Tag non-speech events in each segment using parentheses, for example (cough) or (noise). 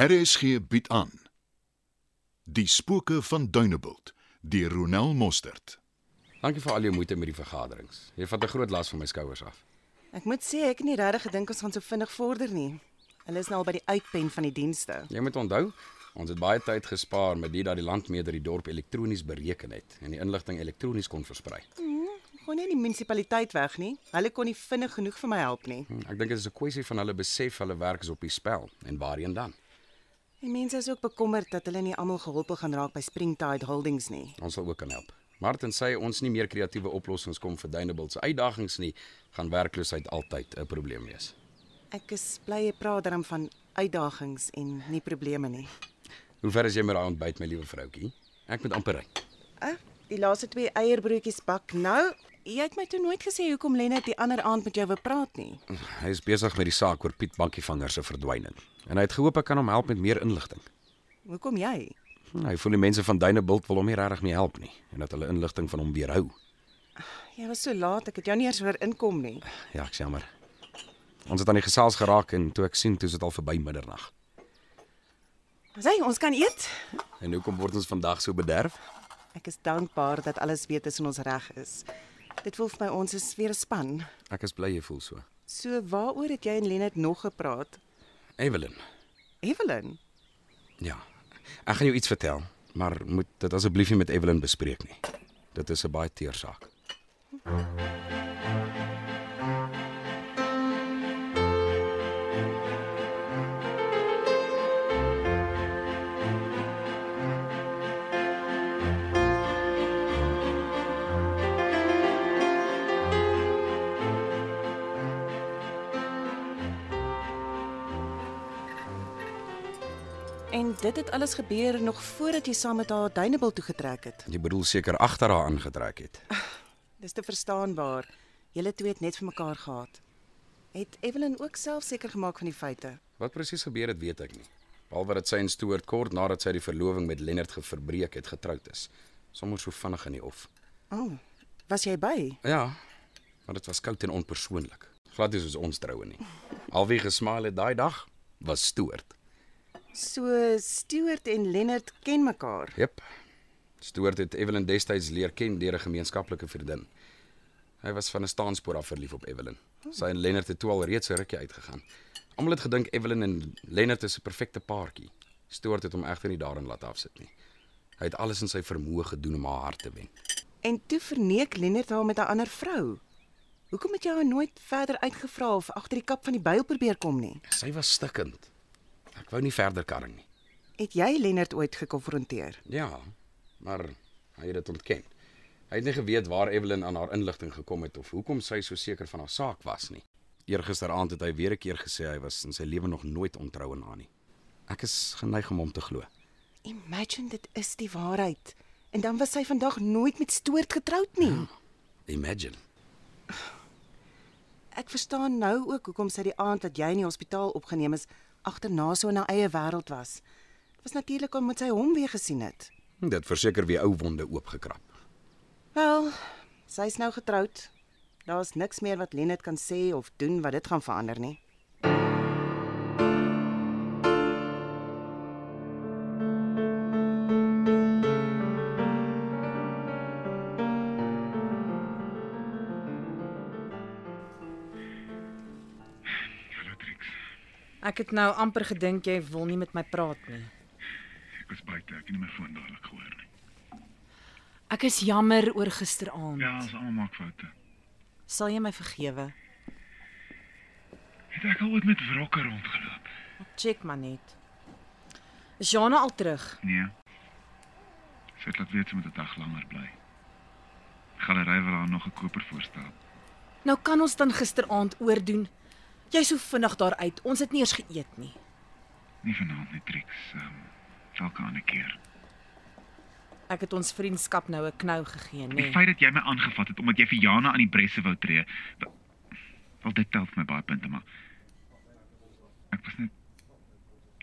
RSG bied aan Die spooke van Dunebuld deur Ronel Mostert. Dankie vir al jou moeite met die vergaderings. Jy vat 'n groot las van my skouers af. Ek moet sê ek het nie regtig gedink ons gaan so vinnig vorder nie. Hulle is nou al by die uitpen van die dienste. Jy moet onthou, ons het baie tyd gespaar met dit dat die landmeter die dorp elektronies bereken het en die inligting elektronies kon versprei. Gaan nie die munisipaliteit weg nie. Hulle kon nie vinnig genoeg vir my help nie. Hm, Ek dink dit is 'n kwessie van hulle besef hulle werk is op die spel en waarheen dan. En mense is ook bekommerd dat hulle nie almal geholp gaan raak by Springtide Holdings nie. Ons sal ook kan help. Martin sê ons nie meer kreatiewe oplossings kom vir Dunebuld se uitdagings nie, gaan werkloosheid altyd 'n probleem wees. Ek is bly jy praat daarom van uitdagings en nie probleme nie. Hoe ver is jy met daai ontbyt my liewe vroutjie? Ek moet amper ry. Ah, die laaste twee eierbroodjies bak nou. Jy het my toe nooit gesê hoekom Lennard die ander aand met jou wou praat nie. Hy is besig met die saak oor Piet Bankievanger se verdwyning en hy het gehoop ek kan hom help met meer inligting. Hoekom jy? Hm, Hy voel die mense van Dunebuld wil hom nie regtig mee help nie en dat hulle inligting van hom weerhou. Jy was so laat, ek het jou nie eers hoor inkom nie. Ja, ek's jammer. Ons het aan die gesels geraak en toe ek sien toe is dit al verby middernag. Sê, ons kan eet. En hoekom word ons vandag so bederf? Ek is dankbaar dat alles weer tussen ons reg is. Dit voel vir my ons is weer 'n span. Ek is bly jy voel so. So waaroor het jy en Lennard nog gepraat? Evelyn. Evelyn, Ja. Ek gaan jou iets vertel, maar moet dit asseblief nie met Evelyn bespreek nie. Dit is 'n baie teer saak. en dit het alles gebeur nog voordat jy saam met haar Dunebuld toe getrek het. Jy bedoel seker agter haar aangetrek het. Dis te verstaanbaar. Julle twee het net vir mekaar gehad. Het Evelyn ook self seker gemaak van die feite? Wat presies gebeur het, weet ek nie. Behalwe dat sy en Stuart kort nadat sy die verloving met Lennard geverbreek het getroud is. Sommer so vinnig in die hof. O, oh, was jy by? Ja, maar dit was koud en onpersoonlik. Glad nie soos ons troue nie. Al wie gesmaal het daai dag was Stuart. So Stuart en Lennard ken mekaar. Jep. Stuart het Evelyn destyds leer ken deur 'n gemeenskaplike vriendin. Hy was van 'n staanspoor af verlief op Evelyn. Sy en Lennard het toe al reeds 'n rukkie uitgegaan. Almal het gedink Evelyn en Lennard is 'n perfekte paartjie. Stuart het hom egter nie daarin laat afsit nie. Hy het alles in sy vermoë gedoen om haar hart te wen. En toe verneek Lennard haar met 'n ander vrou. Hoekom het jy haar nooit verder uitgevra of agter die kap van die byl probeer kom nie? Sy was stikkend. Ek wou nie verder karring nie. Het jy Lennard ooit gekonfronteer? Ja, maar hy het dit ontken. Hy het nie geweet waar Evelyn aan haar inligting gekom het of hoekom sy so seker van haar saak was nie. Eergisteraand het hy weer 'n keer gesê hy was in sy lewe nog nooit ontrou aan haar nie. Ek is geneig om hom te glo. Imagine dit is die waarheid. En dan was sy vandag nooit met Stoort getroud nie. Imagine. Ek verstaan nou ook hoekom sy die aand dat jy in die hospitaal opgeneem is, agterna so in haar eie wêreld was. Dit was natuurlik omdat sy hom weer gesien het. Dit verseker weer ou wonde oopgekrap. Wel, sy's nou getroud. Daar's niks meer wat Lennard kan sê of doen wat dit gaan verander nie. Ek het nou amper gedink jy wil nie met my praat nie. Ek was buite, ek het nie my foon dadelik gehoor nie. Ek is jammer oor gisteraand. Ja, ons almal maak foute. Sal jy my vergewe? Het ek al ooit met wrokke rondgeloop? Check maar net. Is Jana al terug? Nee. Sy het laat weet sy moet 'n dag langer bly. Galery wil haar nog 'n koper voorstel. Nou kan ons dan gisteraand oordoen. Jy's so vinnig daar uit. Ons het nie eers geëet nie. Nie vanaand nie, Trix. Ehm, um, welke ander keer. Ek het ons vriendskap nou 'n knou gegee, Die nê. feit dat jy my aangevat het omdat jy vir Jana aan die presse wou tree. wel- dit tel vir my baie punte, maar ek was net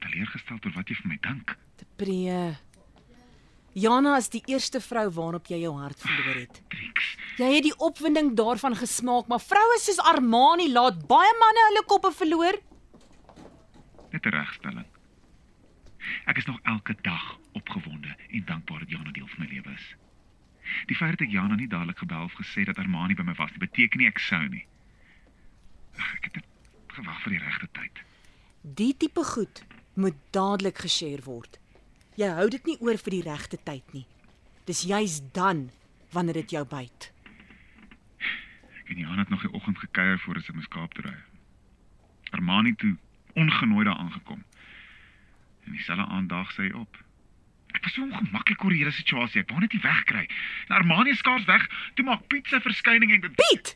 teleurgestel oor wat jy vir my dink. Te pree. Jana is die eerste vrou waarop jy jou hart verloor het. Trix, Jy het die opwinding daarvan gesmaak, maar vroue soos Armani laat baie manne hulle koppe verloor. net 'n regstelling. Ek is nog elke dag opgewonde en dankbaar dat Jana deel van my lewe is. Die feit dat ek Jana nie dadelik gebel of gesê dat Armani by my was nie, beteken nie ek sou nie. Ag, ek het net gewag vir die regte tyd. Die tipe goed moet dadelik geshare word. Jy hou dit nie oor vir die regte tyd nie. Dis juis dan wanneer dit jou byt. En Jana het nog die oggend gekuier voor ons in my Kaap toe ry. Armani toe ongenooi daar aangekom. En dieselfde aand dag sy op. Ek was so ongemaklik oor die hele situasie. Ek wou net nie wegkry. En Armani skaars weg. Toe maak Piet sy verskyning en Piet.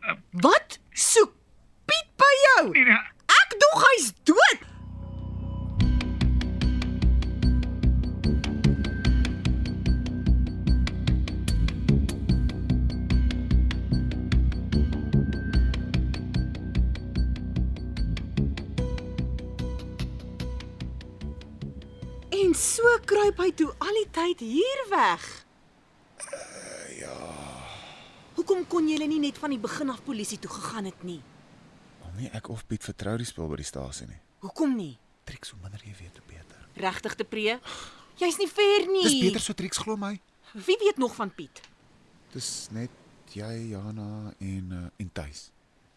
Uh, wat soek Piet by jou? nee, nee, Ek dog hy's dood. So kruip hy toe al die tyd hier weg. ja. Hoekom kon julle nie net van die begin af polisie toe gegaan het nie? Al nie ek of Piet vertrou die spul by die stasie nie. Hoekom nie? Trix, hoe minder jy weet, hoe beter. Regtig te pre? Jy's nie fair nie. Dis beter so Trix glo my. Wie weet nog van Piet? Dis net jy, Jana en uh, en Tuis.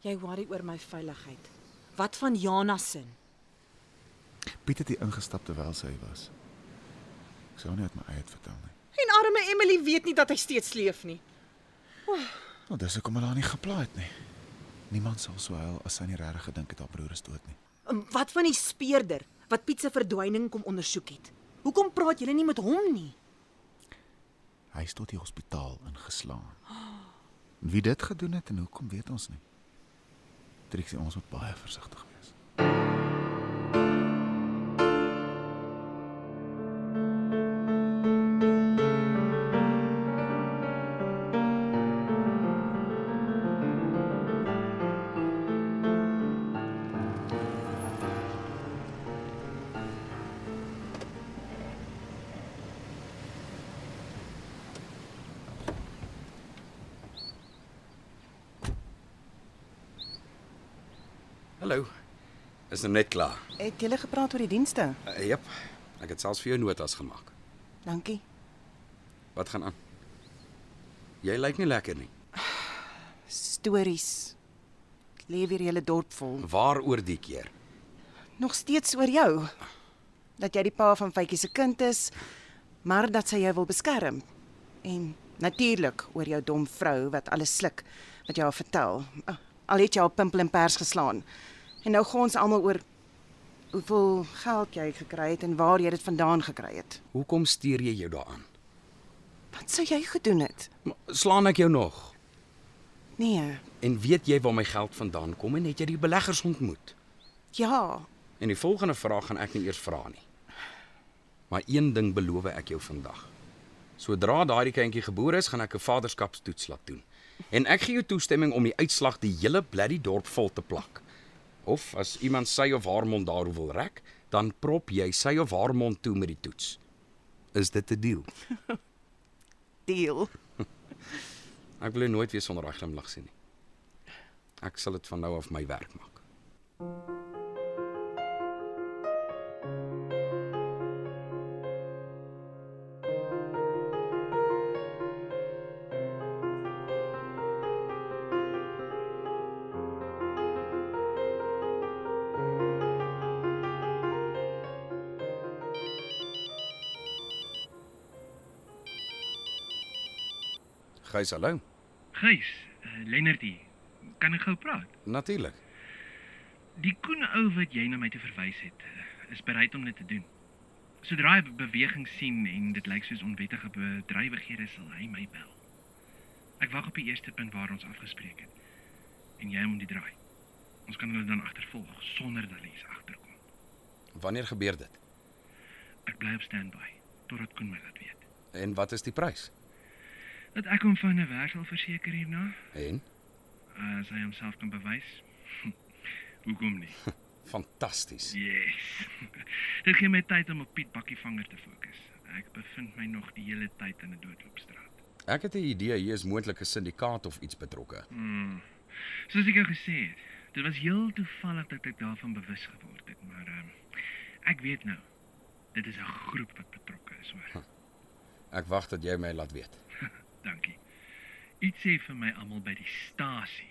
Jy worry oor my veiligheid. Wat van Jana se? Piet het hier ingestap terwyl sy was. Ek sou nie uit my eie vertel nie. En arme Emily weet nie dat hy steeds leef nie. Nou dis hoekom hulle haar nie gepla het nie. Niemand sal so huil as sy nie regtig gedink het haar broer is dood nie. En Wat van die speurder wat Piet se verdwyning kom ondersoek het? Hoekom praat julle nie met hom nie? Hy is tot die hospitaal ingeslaan. En wie dit gedoen het en hoekom weet ons nie. Trixie, ons moet baie versigtig wees. Is nou net klaar. Het julle gepraat oor die dienste? Uh, jep. Ek het selfs vir jou notas gemaak. Dankie. Wat gaan aan? Jy lyk nie lekker nie. Stories. Leef weer hele dorp vol. Waaroor die keer? Nog steeds oor jou. Dat jy die pa van Faitjie se kind is, maar dat sy jou wil beskerm. En natuurlik oor jou dom vrou wat alles sluk wat jy haar vertel. Ah, Al het jy haar pimpel en pers geslaan. En nou gaan ons almal oor hoeveel geld jy gekry het en waar jy dit vandaan gekry het. Hoekom steur jy jou daaraan? Wat sou jy gedoen het? Maar Slaan ek jou nog? Nee. En weet jy waar my geld vandaan kom en het jy die beleggers ontmoet? Ja, En die volgende vraag gaan ek nie eers vra nie. Maar een ding beloof ek jou vandag. Sodra daardie kindjie gebore is, gaan ek 'n vaderskapstoets laat doen. En ek gee jou toestemming om die uitslag die hele bloody dorp vol te plak. Of as iemand sy of haar mond daaroor wil rek, dan prop jy sy of haar mond toe met die toets. Is dit 'n deal? (laughs) deal. (laughs) Ek wil nooit weer sonder daai glimlag sien nie. Ek sal dit van nou af my werk maak. Gys, hallo. Gys, uh, Lennard hier. Kan ek gou praat? Natuurlik. Die koen ou wat jy na my toe verwys het, uh, is bereid om dit te doen. Sodra hy be- beweging sien en dit lyk soos onwettige bedrywighede sal hy my bel. Ek wag op die eerste punt waar ons afgespreek het. En jy moet die draai. Ons kan hulle dan agtervolg sonder dat hulle iets agterkom. Wanneer gebeur dit? Ek bly op standby totdat Koen my laat weet. En wat is die prys? Dat ek hom van 'n werk sal verseker hierna, En as hy homself kan bewys. (laughs) Hoekom nie? (laughs) fantasties. Yes. (laughs) Dit gee my tyd om op Piet Bakkievanger te fokus. Ek bevind my nog die hele tyd in 'n doodloopstraat. Ek het 'n idee hier is moontlik 'n syndikaat of iets betrokke. Hmm. Soos ek jou gesê het, dit was heel toevallig dat ek daarvan bewus geword het, maar Um, ek weet nou. Dit is 'n groep wat betrokke is, hoor. Ek wag dat jy my laat weet. Dankie. Iets sê vir my almal by die stasie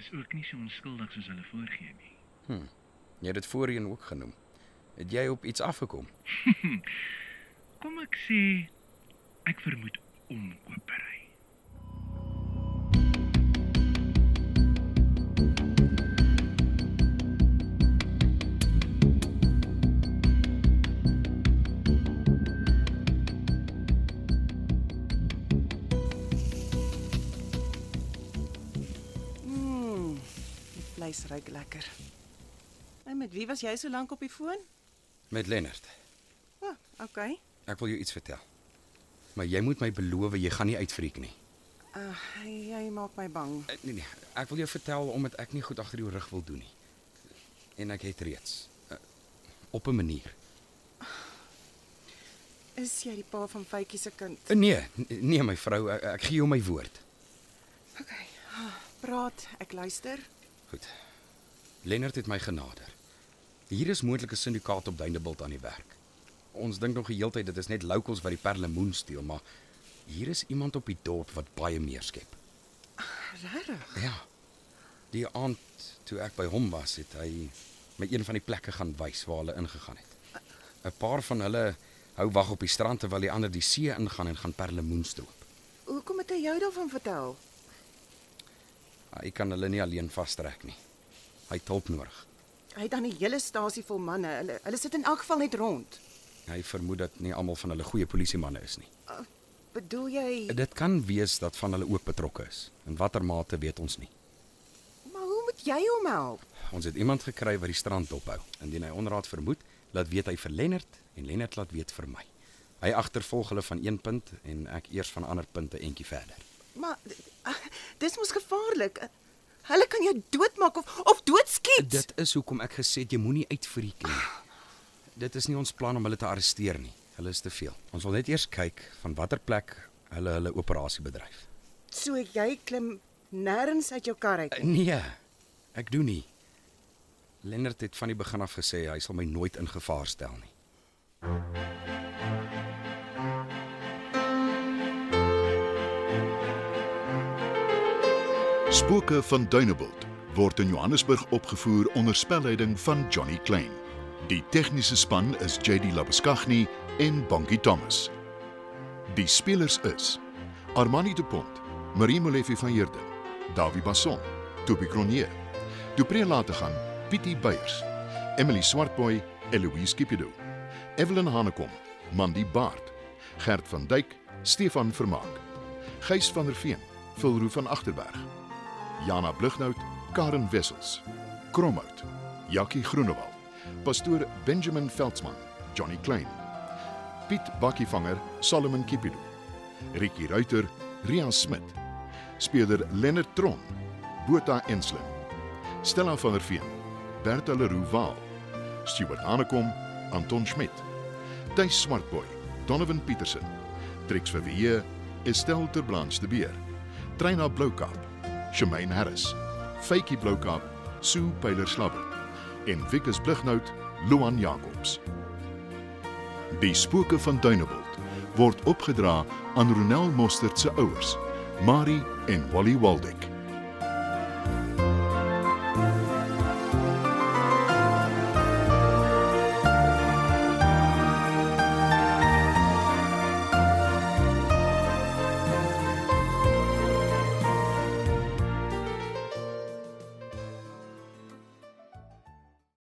is ook nie so onskuldig soos hulle voorgee nie. Jy het dit voorheen ook genoem. Het jy op iets afgekom? (laughs) Kom ek sê ek vermoed omkopery. Vleis ruik lekker. En met wie was jy so lank op die foon? Met Lennard. O, oh, okay. Ek wil jou iets vertel. Maar jy moet my beloof jy gaan nie uitfriek nie. Uh, jy maak my bang. Eh, Nee nee, ek wil jou vertel omdat ek nie goed agter jou rug wil doen nie. En ek het reeds uh, op 'n manier. Is jy die pa van Faitjie se kind? Uh, nee, nee my vrou, ek, ek gee jou my woord. Okay. ah, Praat, ek luister. Goed. Lennard het my genader. Hier is moontlik 'n syndikaat op Duinebult aan die werk. Ons dink nog die hele tyd dit is net locals wat die perlemoen steel, maar hier is iemand op die dorp wat baie meer skep. Regtig? Ja. Die aand toe ek by hom was, het hy my een van die plekke gaan wys waar hulle ingegaan het. 'n Paar van hulle hou wag op die strand terwyl die ander die see ingaan en gaan perlemoen stroop. Hoekom het hy jou daarvan vertel? Hy kan hulle nie alleen vastrek nie. Hy het hulp nodig. Hy het dan die hele stasie vol manne. Hulle hulle sit in elk geval net rond. Hy vermoed dat nie almal van hulle goeie polisiemanne is nie. Bedoel jy Dit kan wees dat van hulle ook betrokke is. In watter mate weet ons nie. Maar hoe moet jy hom help? Ons het iemand gekry wat die strand dophou. Indien hy onraad vermoed, laat weet hy vir Lennard en Lennard laat weet vir my. Hy agtervolg hulle van een punt en ek eers van ander punte eentjie verder. Maar (laughs) ah, dis mos gevaarlik. Hulle kan jou doodmaak of of doodskiet. Dit is hoekom ek gesê het jy moenie uitfriek nie. Dit is nie ons plan om hulle te arresteer nie. Hulle is te veel. Ons wil net eers kyk van watter plek hulle hulle operasie bedryf. So jy klim nêrens uit jou kar uit. Eh, Nee, ek doen nie. Lennard het van die begin af gesê hy sal my nooit in gevaar stel nie. Spooke van Dunebuld word in Johannesburg opgevoer onder spelleiding van Johnny Klein. Die tegniese span is JD Labuskaghni en Bongie Thomas. Die spelers is Armani De Pont, Marie Molefe van Heerden, Dawie Basson, Toby Cronje, Dupré Lategan, Pietie Beyers, Emily Swartboy, Eloise Kipido, Evelyn Hanekom, Mandy Baard, Gert van Dyk, Stefan Vermaak, Gys van der Veen, Vilroo van Agterberg, Jana Blugnout, Karen Wessels, Kromhout, Jakkie Groenewald, pastoor Benjamin Veldsmann, Johnny Klein, Piet Bakkievanger, Solomon Kipido, Ricky Ruiter, Rian Smit, speler Lennard Tron, Botha Enslin, Stella van der Veen, Bertha Leroux Waal, Stuart Hanekom, Anton Schmidt, Thys Swartboy, Donovan Petersen, Trix Verweer, Estelle Terblanche de Beer, Treina Bloukamp, Shemaine Harris, Faitjie Bloukamp, Sue Pyler Slabber en Wikus Blighnout, Loan Jacobs. Die spooke van Dunebuld word opgedra aan Ronel Mostert se ouers, Marie en Wally Waldeck.